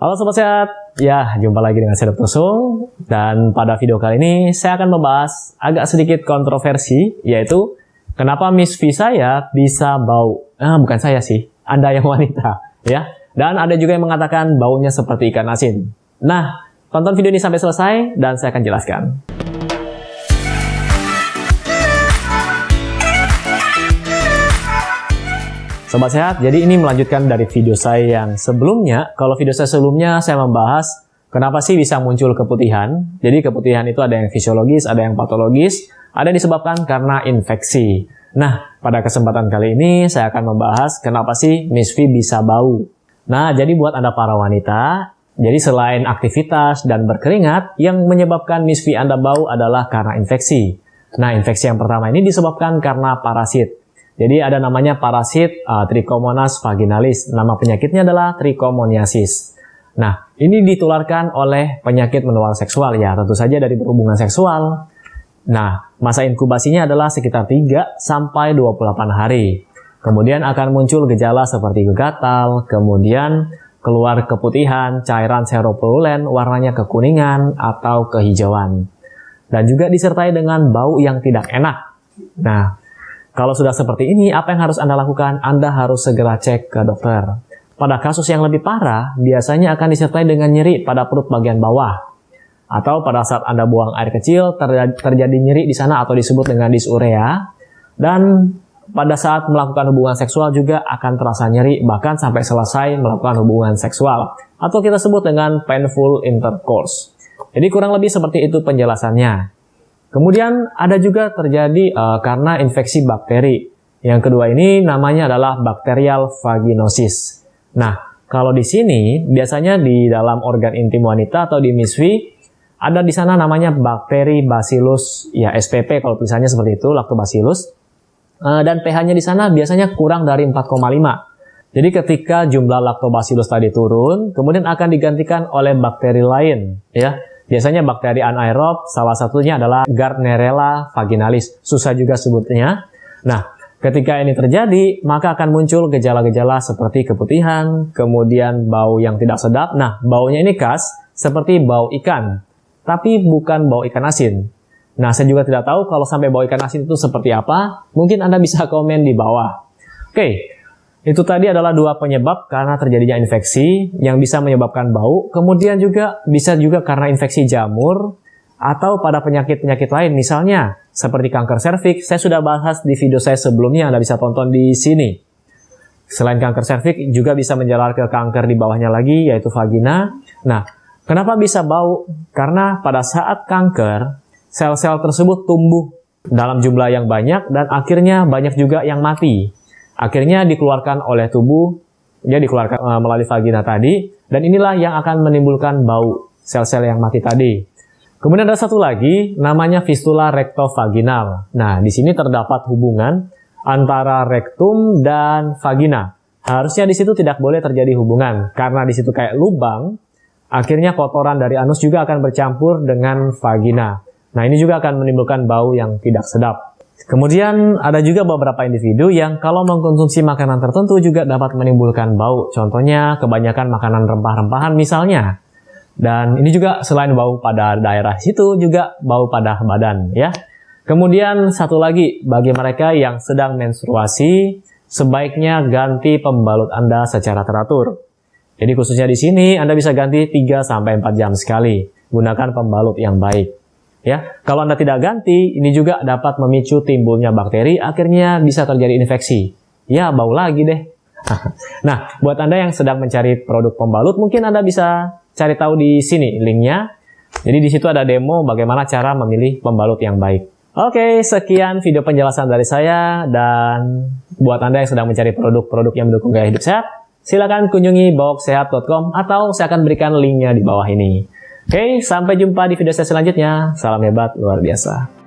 Halo Sobat Sehat, ya jumpa lagi dengan saya Dr. Sung dan pada video kali ini saya akan membahas agak sedikit kontroversi yaitu kenapa Miss V saya bisa bau. Ah, bukan saya sih, Anda yang wanita ya. Dan ada juga yang mengatakan baunya seperti ikan asin. Nah, tonton video ini sampai selesai dan saya akan jelaskan. Sobat Sehat, jadi ini melanjutkan dari video saya yang sebelumnya. Kalau video saya sebelumnya saya membahas kenapa sih bisa muncul keputihan. Jadi keputihan itu ada yang fisiologis, ada yang patologis, ada yang disebabkan karena infeksi. Nah, pada kesempatan kali ini saya akan membahas kenapa sih Miss V bisa bau. Nah, jadi buat Anda para wanita, jadi selain aktivitas dan berkeringat, yang menyebabkan Miss V Anda bau adalah karena infeksi. Nah, infeksi yang pertama ini disebabkan karena parasit. Jadi ada namanya parasit uh, Trichomonas vaginalis. Nama penyakitnya adalah trichomoniasis. Nah, ini ditularkan oleh penyakit menular seksual ya, tentu saja dari berhubungan seksual. Nah, masa inkubasinya adalah sekitar 3 sampai 28 hari. Kemudian akan muncul gejala seperti gatal, kemudian keluar keputihan, cairan seropolulen, warnanya kekuningan atau kehijauan. Dan juga disertai dengan bau yang tidak enak. Nah, kalau sudah seperti ini, apa yang harus Anda lakukan? Anda harus segera cek ke dokter. Pada kasus yang lebih parah, biasanya akan disertai dengan nyeri pada perut bagian bawah. Atau pada saat Anda buang air kecil, terjadi nyeri di sana atau disebut dengan disurea. Dan pada saat melakukan hubungan seksual juga akan terasa nyeri, bahkan sampai selesai melakukan hubungan seksual. Atau kita sebut dengan painful intercourse. Jadi kurang lebih seperti itu penjelasannya. Kemudian ada juga terjadi uh, karena infeksi bakteri. Yang kedua ini namanya adalah bakterial vaginosis. Nah, kalau di sini biasanya di dalam organ intim wanita atau di miswi ada di sana namanya bakteri Bacillus ya SPP kalau misalnya seperti itu Lactobacillus. Uh, dan pH-nya di sana biasanya kurang dari 4,5. Jadi ketika jumlah Lactobacillus tadi turun, kemudian akan digantikan oleh bakteri lain ya Biasanya bakteri anaerob, salah satunya adalah Gardnerella vaginalis. Susah juga sebutnya. Nah, ketika ini terjadi, maka akan muncul gejala-gejala seperti keputihan, kemudian bau yang tidak sedap. Nah, baunya ini khas seperti bau ikan, tapi bukan bau ikan asin. Nah, saya juga tidak tahu kalau sampai bau ikan asin itu seperti apa. Mungkin Anda bisa komen di bawah. Oke, itu tadi adalah dua penyebab karena terjadinya infeksi yang bisa menyebabkan bau, kemudian juga bisa juga karena infeksi jamur atau pada penyakit-penyakit lain misalnya seperti kanker serviks. Saya sudah bahas di video saya sebelumnya, Anda bisa tonton di sini. Selain kanker serviks juga bisa menjalar ke kanker di bawahnya lagi yaitu vagina. Nah, kenapa bisa bau? Karena pada saat kanker, sel-sel tersebut tumbuh dalam jumlah yang banyak dan akhirnya banyak juga yang mati. Akhirnya dikeluarkan oleh tubuh, dia dikeluarkan uh, melalui vagina tadi, dan inilah yang akan menimbulkan bau sel-sel yang mati tadi. Kemudian ada satu lagi, namanya fistula rektovaginal. Nah, di sini terdapat hubungan antara rektum dan vagina. Harusnya di situ tidak boleh terjadi hubungan, karena di situ kayak lubang, akhirnya kotoran dari anus juga akan bercampur dengan vagina. Nah, ini juga akan menimbulkan bau yang tidak sedap. Kemudian ada juga beberapa individu yang kalau mengkonsumsi makanan tertentu juga dapat menimbulkan bau. Contohnya kebanyakan makanan rempah-rempahan misalnya. Dan ini juga selain bau pada daerah situ juga bau pada badan ya. Kemudian satu lagi bagi mereka yang sedang menstruasi sebaiknya ganti pembalut Anda secara teratur. Jadi khususnya di sini Anda bisa ganti 3 sampai 4 jam sekali. Gunakan pembalut yang baik. Ya, kalau Anda tidak ganti, ini juga dapat memicu timbulnya bakteri, akhirnya bisa terjadi infeksi. Ya, bau lagi deh. nah, buat Anda yang sedang mencari produk pembalut, mungkin Anda bisa cari tahu di sini linknya. Jadi di situ ada demo bagaimana cara memilih pembalut yang baik. Oke, sekian video penjelasan dari saya dan buat Anda yang sedang mencari produk-produk yang mendukung gaya hidup sehat, silakan kunjungi boxsehat.com atau saya akan berikan linknya di bawah ini. Oke, sampai jumpa di video saya selanjutnya. Salam hebat luar biasa.